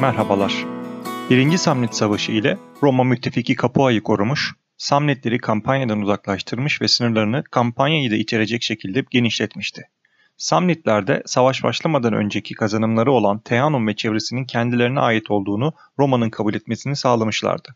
Merhabalar. Birinci Samnit Savaşı ile Roma müttefiki Capua'yı korumuş, Samnitleri kampanyadan uzaklaştırmış ve sınırlarını kampanyayı da içerecek şekilde genişletmişti. Samnitlerde savaş başlamadan önceki kazanımları olan Teanum ve çevresinin kendilerine ait olduğunu Roma'nın kabul etmesini sağlamışlardı.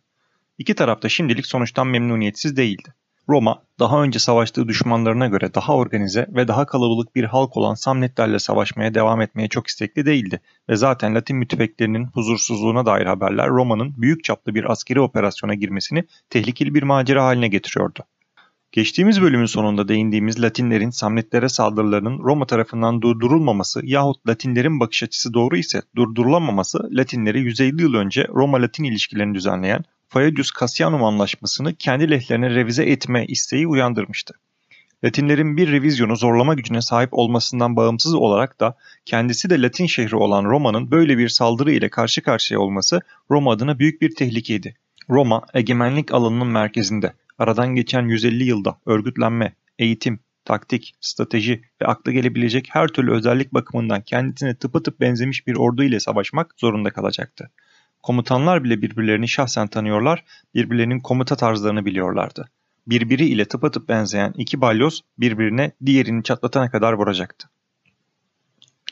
İki taraf da şimdilik sonuçtan memnuniyetsiz değildi. Roma, daha önce savaştığı düşmanlarına göre daha organize ve daha kalabalık bir halk olan Samnitlerle savaşmaya devam etmeye çok istekli değildi ve zaten Latin müttefiklerinin huzursuzluğuna dair haberler Roma'nın büyük çaplı bir askeri operasyona girmesini tehlikeli bir macera haline getiriyordu. Geçtiğimiz bölümün sonunda değindiğimiz Latinlerin Samnitlere saldırılarının Roma tarafından durdurulmaması yahut Latinlerin bakış açısı doğru ise durdurulamaması Latinleri 150 yıl önce Roma-Latin ilişkilerini düzenleyen Faedius Cassianum anlaşmasını kendi lehlerine revize etme isteği uyandırmıştı. Latinlerin bir revizyonu zorlama gücüne sahip olmasından bağımsız olarak da kendisi de Latin şehri olan Roma'nın böyle bir saldırı ile karşı karşıya olması Roma adına büyük bir tehlikeydi. Roma egemenlik alanının merkezinde aradan geçen 150 yılda örgütlenme, eğitim, taktik, strateji ve akla gelebilecek her türlü özellik bakımından kendisine tıpatıp benzemiş bir ordu ile savaşmak zorunda kalacaktı. Komutanlar bile birbirlerini şahsen tanıyorlar, birbirlerinin komuta tarzlarını biliyorlardı. Birbiri ile tıpatıp benzeyen iki balyoz birbirine diğerini çatlatana kadar vuracaktı.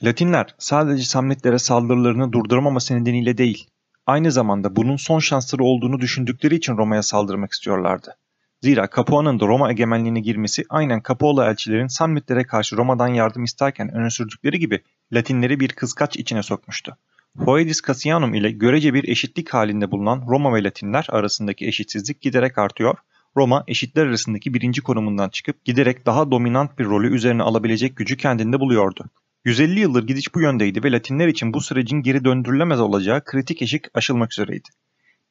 Latinler sadece Samnitlere saldırılarını durduramaması nedeniyle değil, aynı zamanda bunun son şansları olduğunu düşündükleri için Roma'ya saldırmak istiyorlardı. Zira Capua'nın da Roma egemenliğine girmesi aynen Capualı elçilerin Samnitlere karşı Roma'dan yardım isterken öne sürdükleri gibi Latinleri bir kıskaç içine sokmuştu. Foedis Cassianum ile görece bir eşitlik halinde bulunan Roma ve Latinler arasındaki eşitsizlik giderek artıyor, Roma eşitler arasındaki birinci konumundan çıkıp giderek daha dominant bir rolü üzerine alabilecek gücü kendinde buluyordu. 150 yıldır gidiş bu yöndeydi ve Latinler için bu sürecin geri döndürülemez olacağı kritik eşik aşılmak üzereydi.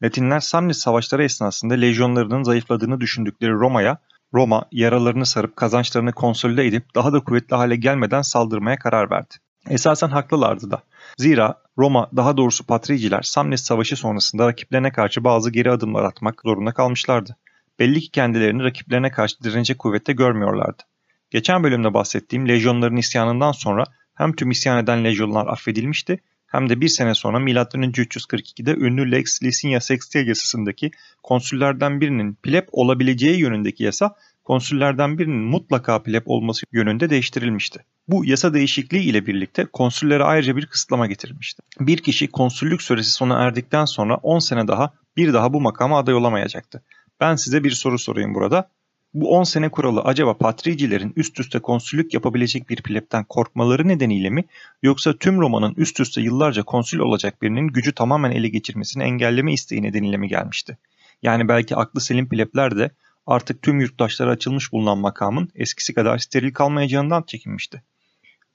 Latinler Samnis savaşları esnasında lejyonlarının zayıfladığını düşündükleri Roma'ya, Roma yaralarını sarıp kazançlarını konsolide edip daha da kuvvetli hale gelmeden saldırmaya karar verdi. Esasen haklılardı da. Zira Roma daha doğrusu Patriciler Samnis Savaşı sonrasında rakiplerine karşı bazı geri adımlar atmak zorunda kalmışlardı. Belli ki kendilerini rakiplerine karşı direnecek kuvvette görmüyorlardı. Geçen bölümde bahsettiğim lejyonların isyanından sonra hem tüm isyan eden lejyonlar affedilmişti hem de bir sene sonra M.Ö. 342'de ünlü Lex Licinia Sextia yasasındaki konsüllerden birinin pleb olabileceği yönündeki yasa konsüllerden birinin mutlaka pleb olması yönünde değiştirilmişti. Bu yasa değişikliği ile birlikte konsüllere ayrıca bir kısıtlama getirilmişti. Bir kişi konsüllük süresi sona erdikten sonra 10 sene daha bir daha bu makama aday olamayacaktı. Ben size bir soru sorayım burada. Bu 10 sene kuralı acaba patricilerin üst üste konsüllük yapabilecek bir plebten korkmaları nedeniyle mi yoksa tüm Roma'nın üst üste yıllarca konsül olacak birinin gücü tamamen ele geçirmesini engelleme isteği nedeniyle mi gelmişti? Yani belki aklı selim plebler de artık tüm yurttaşlara açılmış bulunan makamın eskisi kadar steril kalmayacağından çekinmişti.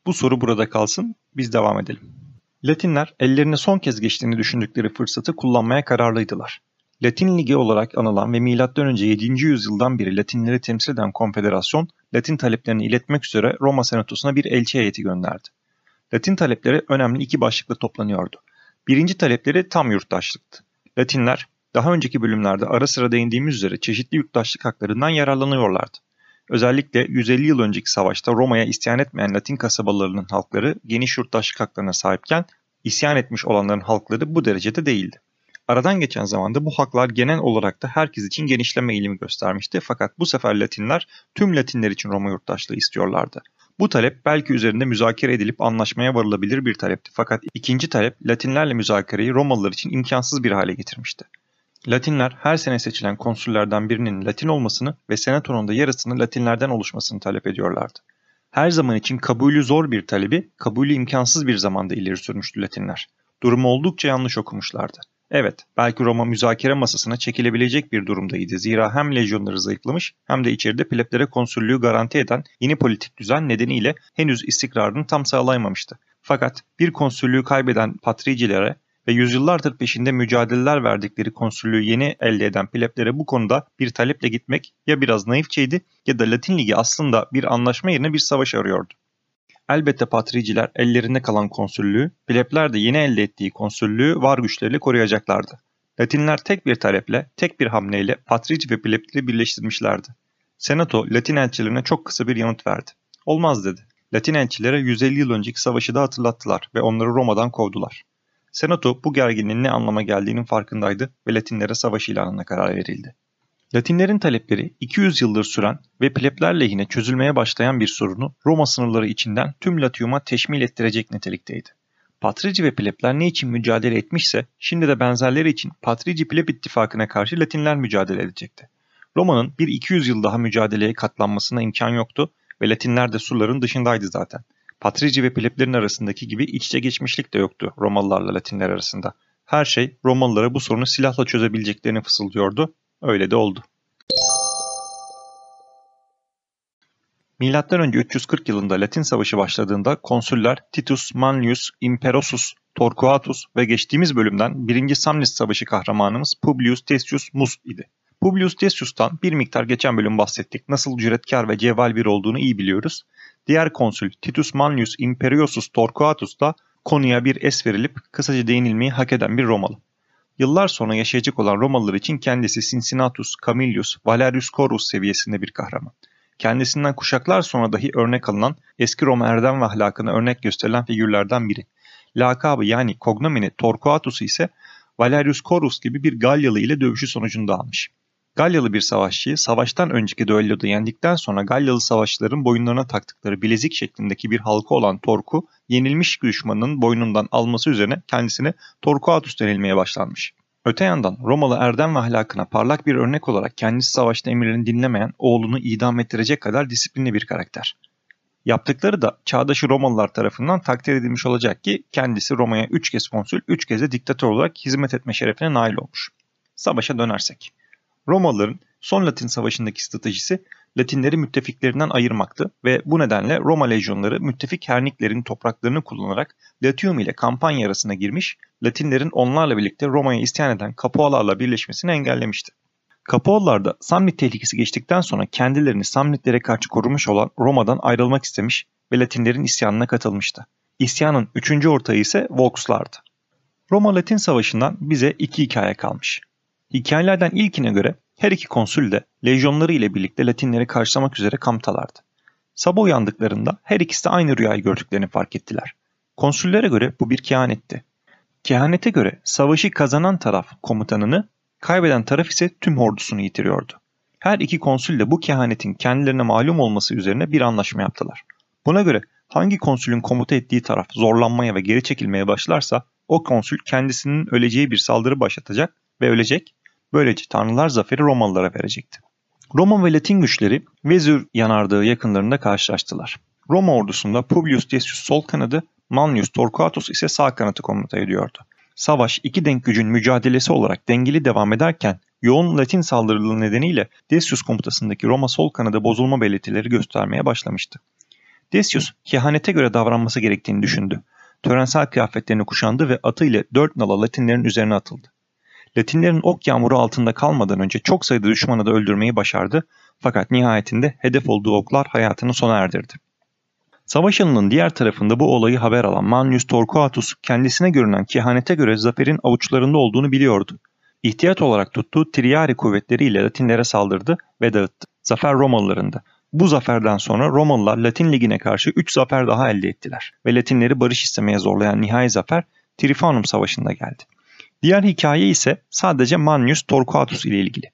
Bu soru burada kalsın, biz devam edelim. Latinler ellerine son kez geçtiğini düşündükleri fırsatı kullanmaya kararlıydılar. Latin Ligi olarak anılan ve M.Ö. 7. yüzyıldan beri Latinleri temsil eden konfederasyon, Latin taleplerini iletmek üzere Roma Senatosu'na bir elçi heyeti gönderdi. Latin talepleri önemli iki başlıkla toplanıyordu. Birinci talepleri tam yurttaşlıktı. Latinler, daha önceki bölümlerde ara sıra değindiğimiz üzere çeşitli yurttaşlık haklarından yararlanıyorlardı. Özellikle 150 yıl önceki savaşta Roma'ya isyan etmeyen Latin kasabalarının halkları geniş yurttaşlık haklarına sahipken isyan etmiş olanların halkları bu derecede değildi. Aradan geçen zamanda bu haklar genel olarak da herkes için genişleme eğilimi göstermişti fakat bu sefer Latinler tüm Latinler için Roma yurttaşlığı istiyorlardı. Bu talep belki üzerinde müzakere edilip anlaşmaya varılabilir bir talepti fakat ikinci talep Latinlerle müzakereyi Romalılar için imkansız bir hale getirmişti. Latinler her sene seçilen konsüllerden birinin Latin olmasını ve senatonun da yarısını Latinlerden oluşmasını talep ediyorlardı. Her zaman için kabulü zor bir talebi, kabulü imkansız bir zamanda ileri sürmüştü Latinler. Durumu oldukça yanlış okumuşlardı. Evet, belki Roma müzakere masasına çekilebilecek bir durumdaydı. Zira hem lejyonları zayıflamış hem de içeride pleblere konsüllüğü garanti eden yeni politik düzen nedeniyle henüz istikrarını tam sağlayamamıştı. Fakat bir konsüllüğü kaybeden patricilere ve yüzyıllardır peşinde mücadeleler verdikleri konsüllüğü yeni elde eden pleblere bu konuda bir taleple gitmek ya biraz naifçeydi ya da Latin Ligi aslında bir anlaşma yerine bir savaş arıyordu. Elbette patriciler ellerinde kalan konsüllüğü, plebler de yeni elde ettiği konsüllüğü var güçleriyle koruyacaklardı. Latinler tek bir taleple, tek bir hamleyle patrici ve plebleri birleştirmişlerdi. Senato Latin elçilerine çok kısa bir yanıt verdi. Olmaz dedi. Latin elçilere 150 yıl önceki savaşı da hatırlattılar ve onları Roma'dan kovdular. Senato bu gerginliğin ne anlama geldiğinin farkındaydı ve Latinlere savaş ilanına karar verildi. Latinlerin talepleri 200 yıldır süren ve plebler lehine çözülmeye başlayan bir sorunu Roma sınırları içinden tüm Latium'a teşmil ettirecek nitelikteydi. Patrici ve plebler ne için mücadele etmişse şimdi de benzerleri için Patrici pleb ittifakına karşı Latinler mücadele edecekti. Roma'nın bir 200 yıl daha mücadeleye katlanmasına imkan yoktu ve Latinler de surların dışındaydı zaten. Patrici ve pleblerin arasındaki gibi iç içe geçmişlik de yoktu Romalılarla Latinler arasında. Her şey Romalılara bu sorunu silahla çözebileceklerini fısıldıyordu. Öyle de oldu. Milattan önce 340 yılında Latin Savaşı başladığında konsüller Titus Manlius Imperosus Torquatus ve geçtiğimiz bölümden 1. Samnis Savaşı kahramanımız Publius Tessius Mus idi. Publius Tessius'tan bir miktar geçen bölüm bahsettik. Nasıl cüretkar ve cevval bir olduğunu iyi biliyoruz. Diğer konsül Titus Manlius Imperiosus Torquatus da konuya bir es verilip kısaca değinilmeyi hak eden bir Romalı. Yıllar sonra yaşayacak olan Romalılar için kendisi Cincinnatus, Camillus, Valerius Corus seviyesinde bir kahraman. Kendisinden kuşaklar sonra dahi örnek alınan eski Roma erdem ve ahlakına örnek gösterilen figürlerden biri. Lakabı yani cognomini Torquatus'u ise Valerius Corus gibi bir Galyalı ile dövüşü sonucunda almış. Galyalı bir savaşçıyı savaştan önceki düelloda yendikten sonra Galyalı savaşçıların boyunlarına taktıkları bilezik şeklindeki bir halka olan Torku, yenilmiş düşmanının boynundan alması üzerine kendisine Torquatus denilmeye başlanmış. Öte yandan Romalı erdem ve ahlakına parlak bir örnek olarak kendisi savaşta emirlerini dinlemeyen oğlunu idam ettirecek kadar disiplinli bir karakter. Yaptıkları da çağdaşı Romalılar tarafından takdir edilmiş olacak ki kendisi Roma'ya 3 kez konsül, 3 kez de diktatör olarak hizmet etme şerefine nail olmuş. Savaşa dönersek. Romalıların son Latin savaşındaki stratejisi Latinleri müttefiklerinden ayırmaktı ve bu nedenle Roma lejyonları müttefik herniklerin topraklarını kullanarak Latium ile kampanya arasına girmiş, Latinlerin onlarla birlikte Roma'ya isyan eden Kapualarla birleşmesini engellemişti. Kapualar da Samnit tehlikesi geçtikten sonra kendilerini Samnitlere karşı korumuş olan Roma'dan ayrılmak istemiş ve Latinlerin isyanına katılmıştı. İsyanın üçüncü ortağı ise Volkslardı. Roma-Latin savaşından bize iki hikaye kalmış. Hikayelerden ilkine göre her iki konsül de lejyonları ile birlikte Latinleri karşılamak üzere kamptalardı. Sabah uyandıklarında her ikisi de aynı rüyayı gördüklerini fark ettiler. Konsüllere göre bu bir kehanetti. Kehanete göre savaşı kazanan taraf komutanını, kaybeden taraf ise tüm ordusunu yitiriyordu. Her iki konsül de bu kehanetin kendilerine malum olması üzerine bir anlaşma yaptılar. Buna göre hangi konsülün komuta ettiği taraf zorlanmaya ve geri çekilmeye başlarsa o konsül kendisinin öleceği bir saldırı başlatacak ve ölecek Böylece tanrılar zaferi Romalılara verecekti. Roma ve Latin güçleri Vezür yanardağı yakınlarında karşılaştılar. Roma ordusunda Publius Decius sol kanadı, Manius Torquatus ise sağ kanadı komuta ediyordu. Savaş iki denk gücün mücadelesi olarak dengeli devam ederken yoğun Latin saldırıları nedeniyle Decius komutasındaki Roma sol kanadı bozulma belirtileri göstermeye başlamıştı. Decius kehanete göre davranması gerektiğini düşündü. Törensel kıyafetlerini kuşandı ve atıyla dört nala Latinlerin üzerine atıldı. Latinlerin ok yağmuru altında kalmadan önce çok sayıda düşmanı da öldürmeyi başardı fakat nihayetinde hedef olduğu oklar hayatını sona erdirdi. Savaş alanının diğer tarafında bu olayı haber alan Manius Torquatus kendisine görünen kehanete göre zaferin avuçlarında olduğunu biliyordu. İhtiyat olarak tuttuğu Triari kuvvetleriyle Latinlere saldırdı ve dağıttı. Zafer Romalılarında. Bu zaferden sonra Romalılar Latin Ligi'ne karşı 3 zafer daha elde ettiler ve Latinleri barış istemeye zorlayan nihai zafer Trifanum Savaşı'nda geldi. Diğer hikaye ise sadece Manius Torquatus ile ilgili.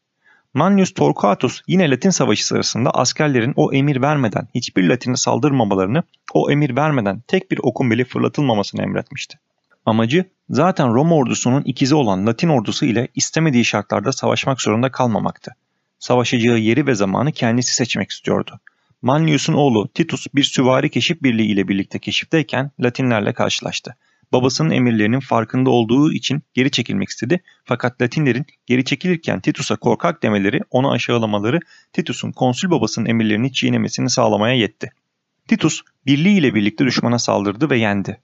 Manius Torquatus yine Latin Savaşı sırasında askerlerin o emir vermeden hiçbir Latin'e saldırmamalarını, o emir vermeden tek bir okun bile fırlatılmamasını emretmişti. Amacı zaten Roma ordusunun ikizi olan Latin ordusu ile istemediği şartlarda savaşmak zorunda kalmamaktı. Savaşacağı yeri ve zamanı kendisi seçmek istiyordu. Manlius'un oğlu Titus bir süvari keşif birliği ile birlikte keşifteyken Latinlerle karşılaştı babasının emirlerinin farkında olduğu için geri çekilmek istedi. Fakat Latinlerin geri çekilirken Titus'a korkak demeleri, onu aşağılamaları Titus'un konsül babasının emirlerini çiğnemesini sağlamaya yetti. Titus birliği ile birlikte düşmana saldırdı ve yendi.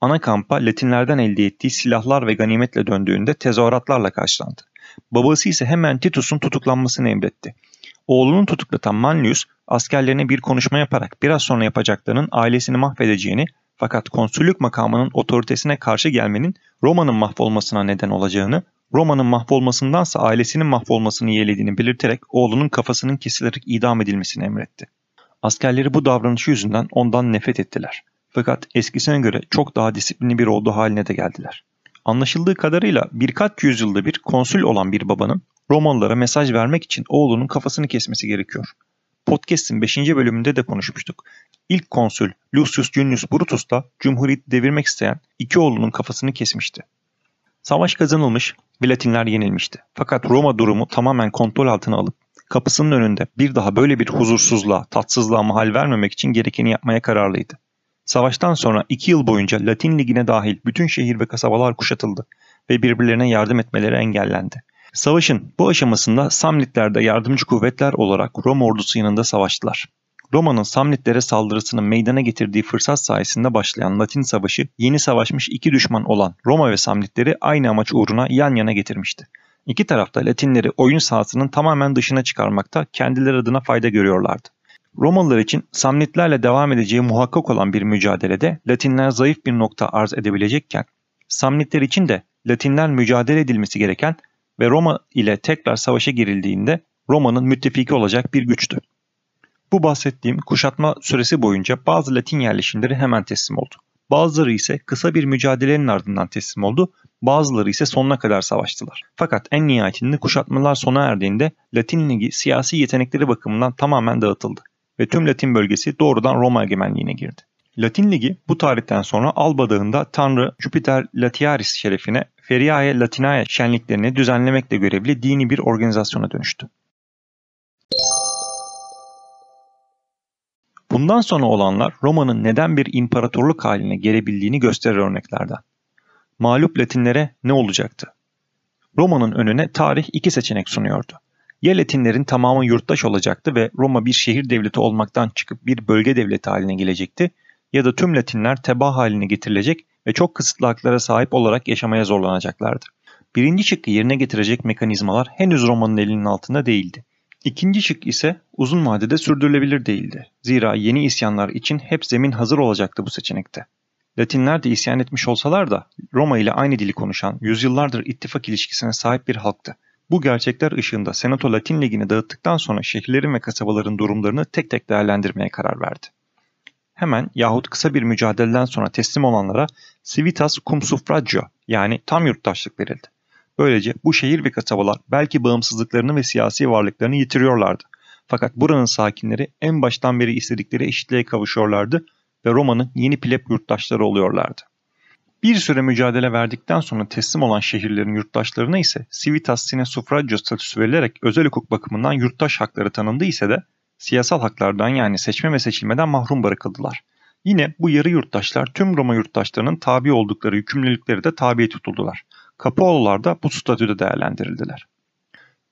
Ana kampa Latinlerden elde ettiği silahlar ve ganimetle döndüğünde tezahüratlarla karşılandı. Babası ise hemen Titus'un tutuklanmasını emretti. Oğlunu tutuklatan Manlius askerlerine bir konuşma yaparak biraz sonra yapacaklarının ailesini mahvedeceğini fakat konsüllük makamının otoritesine karşı gelmenin Roma'nın mahvolmasına neden olacağını, Roma'nın mahvolmasındansa ailesinin mahvolmasını yeğlediğini belirterek oğlunun kafasının kesilerek idam edilmesini emretti. Askerleri bu davranışı yüzünden ondan nefret ettiler. Fakat eskisine göre çok daha disiplinli bir ordu haline de geldiler. Anlaşıldığı kadarıyla birkaç yüzyılda bir konsül olan bir babanın Romalılara mesaj vermek için oğlunun kafasını kesmesi gerekiyor. Podcast'in 5. bölümünde de konuşmuştuk. İlk konsül Lucius Junius Brutus da Cumhuriyeti devirmek isteyen iki oğlunun kafasını kesmişti. Savaş kazanılmış ve Latinler yenilmişti. Fakat Roma durumu tamamen kontrol altına alıp kapısının önünde bir daha böyle bir huzursuzluğa, tatsızlığa mahal vermemek için gerekeni yapmaya kararlıydı. Savaştan sonra iki yıl boyunca Latin Ligi'ne dahil bütün şehir ve kasabalar kuşatıldı ve birbirlerine yardım etmeleri engellendi. Savaşın bu aşamasında Samnitler de yardımcı kuvvetler olarak Roma ordusu yanında savaştılar. Roma'nın Samnitlere saldırısının meydana getirdiği fırsat sayesinde başlayan Latin Savaşı yeni savaşmış iki düşman olan Roma ve Samnitleri aynı amaç uğruna yan yana getirmişti. İki tarafta Latinleri oyun sahasının tamamen dışına çıkarmakta kendileri adına fayda görüyorlardı. Romalılar için Samnitlerle devam edeceği muhakkak olan bir mücadelede Latinler zayıf bir nokta arz edebilecekken, Samnitler için de Latinler mücadele edilmesi gereken ve Roma ile tekrar savaşa girildiğinde Roma'nın müttefiki olacak bir güçtü. Bu bahsettiğim kuşatma süresi boyunca bazı Latin yerleşimleri hemen teslim oldu. Bazıları ise kısa bir mücadelenin ardından teslim oldu, bazıları ise sonuna kadar savaştılar. Fakat en nihayetinde kuşatmalar sona erdiğinde Latin Ligi siyasi yetenekleri bakımından tamamen dağıtıldı ve tüm Latin bölgesi doğrudan Roma egemenliğine girdi. Latin Ligi bu tarihten sonra Alba Dağı'nda Tanrı Jupiter Latiaris şerefine Feriae Latinae şenliklerini düzenlemekle görevli dini bir organizasyona dönüştü. Bundan sonra olanlar Roma'nın neden bir imparatorluk haline gelebildiğini gösterir örneklerden. Mağlup Latinlere ne olacaktı? Roma'nın önüne tarih iki seçenek sunuyordu. Ya Latinlerin tamamı yurttaş olacaktı ve Roma bir şehir devleti olmaktan çıkıp bir bölge devleti haline gelecekti ya da tüm Latinler teba haline getirilecek ve çok kısıtlı haklara sahip olarak yaşamaya zorlanacaklardı. Birinci şıkkı yerine getirecek mekanizmalar henüz Roma'nın elinin altında değildi. İkinci şık ise uzun vadede sürdürülebilir değildi. Zira yeni isyanlar için hep zemin hazır olacaktı bu seçenekte. Latinler de isyan etmiş olsalar da Roma ile aynı dili konuşan, yüzyıllardır ittifak ilişkisine sahip bir halktı. Bu gerçekler ışığında Senato Latin Ligi'ni dağıttıktan sonra şehirlerin ve kasabaların durumlarını tek tek değerlendirmeye karar verdi. Hemen yahut kısa bir mücadeleden sonra teslim olanlara civitas cum suffragio yani tam yurttaşlık verildi. Böylece bu şehir ve kasabalar belki bağımsızlıklarını ve siyasi varlıklarını yitiriyorlardı. Fakat buranın sakinleri en baştan beri istedikleri eşitliğe kavuşuyorlardı ve Roma'nın yeni pleb yurttaşları oluyorlardı. Bir süre mücadele verdikten sonra teslim olan şehirlerin yurttaşlarına ise civitas sine suffragio statüsü verilerek özel hukuk bakımından yurttaş hakları tanındı ise de siyasal haklardan yani seçme ve seçilmeden mahrum bırakıldılar. Yine bu yarı yurttaşlar tüm Roma yurttaşlarının tabi oldukları yükümlülükleri de tabi tutuldular. Kapaoğlular da bu statüde değerlendirildiler.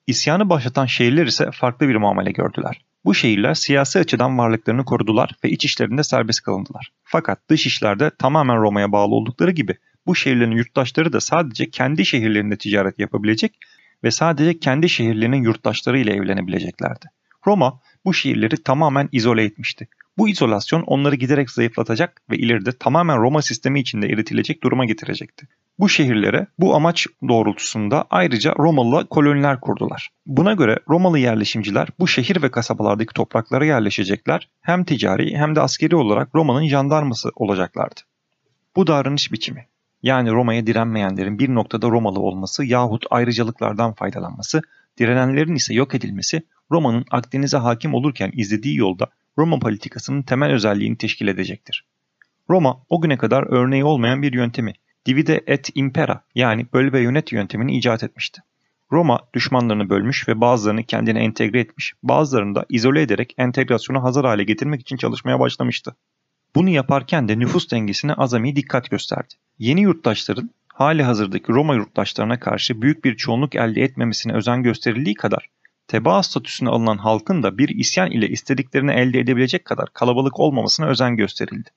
İsyanı başlatan şehirler ise farklı bir muamele gördüler. Bu şehirler siyasi açıdan varlıklarını korudular ve iç işlerinde serbest kalındılar. Fakat dış işlerde tamamen Roma'ya bağlı oldukları gibi bu şehirlerin yurttaşları da sadece kendi şehirlerinde ticaret yapabilecek ve sadece kendi şehirlerinin yurttaşları ile evlenebileceklerdi. Roma bu şehirleri tamamen izole etmişti. Bu izolasyon onları giderek zayıflatacak ve ileride tamamen Roma sistemi içinde eritilecek duruma getirecekti. Bu şehirlere bu amaç doğrultusunda ayrıca Romalı koloniler kurdular. Buna göre Romalı yerleşimciler bu şehir ve kasabalardaki topraklara yerleşecekler, hem ticari hem de askeri olarak Roma'nın jandarması olacaklardı. Bu davranış biçimi yani Roma'ya direnmeyenlerin bir noktada Romalı olması yahut ayrıcalıklardan faydalanması, direnenlerin ise yok edilmesi Roma'nın Akdeniz'e hakim olurken izlediği yolda Roma politikasının temel özelliğini teşkil edecektir. Roma o güne kadar örneği olmayan bir yöntemi divide et impera yani böl ve yönet yöntemini icat etmişti. Roma düşmanlarını bölmüş ve bazılarını kendine entegre etmiş, bazılarını da izole ederek entegrasyona hazır hale getirmek için çalışmaya başlamıştı. Bunu yaparken de nüfus dengesine azami dikkat gösterdi. Yeni yurttaşların hali hazırdaki Roma yurttaşlarına karşı büyük bir çoğunluk elde etmemesine özen gösterildiği kadar tebaa statüsüne alınan halkın da bir isyan ile istediklerini elde edebilecek kadar kalabalık olmamasına özen gösterildi.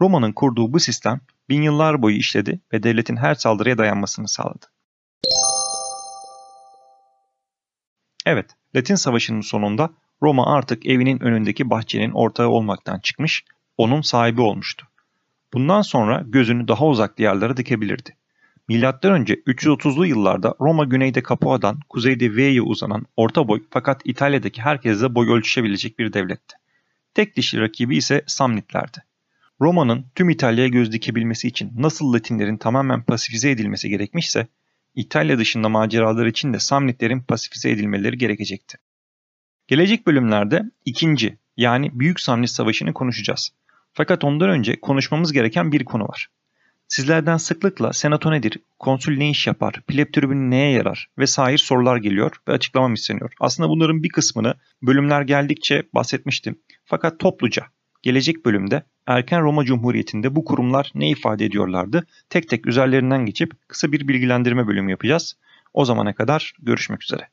Roma'nın kurduğu bu sistem bin yıllar boyu işledi ve devletin her saldırıya dayanmasını sağladı. Evet, Latin Savaşı'nın sonunda Roma artık evinin önündeki bahçenin ortağı olmaktan çıkmış, onun sahibi olmuştu. Bundan sonra gözünü daha uzak diyarlara dikebilirdi. Milattan önce 330'lu yıllarda Roma güneyde Capua'dan kuzeyde Ve'ye uzanan orta boy fakat İtalya'daki herkesle boy ölçüşebilecek bir devletti. Tek dişli rakibi ise Samnitlerdi. Roma'nın tüm İtalya'ya göz dikebilmesi için nasıl Latinlerin tamamen pasifize edilmesi gerekmişse, İtalya dışında maceralar için de Samnitlerin pasifize edilmeleri gerekecekti. Gelecek bölümlerde ikinci yani Büyük Samnit Savaşı'nı konuşacağız. Fakat ondan önce konuşmamız gereken bir konu var. Sizlerden sıklıkla senato nedir, konsül ne iş yapar, pleb tribünü neye yarar vesaire sorular geliyor ve açıklamam isteniyor. Aslında bunların bir kısmını bölümler geldikçe bahsetmiştim. Fakat topluca gelecek bölümde erken Roma Cumhuriyeti'nde bu kurumlar ne ifade ediyorlardı? Tek tek üzerlerinden geçip kısa bir bilgilendirme bölümü yapacağız. O zamana kadar görüşmek üzere.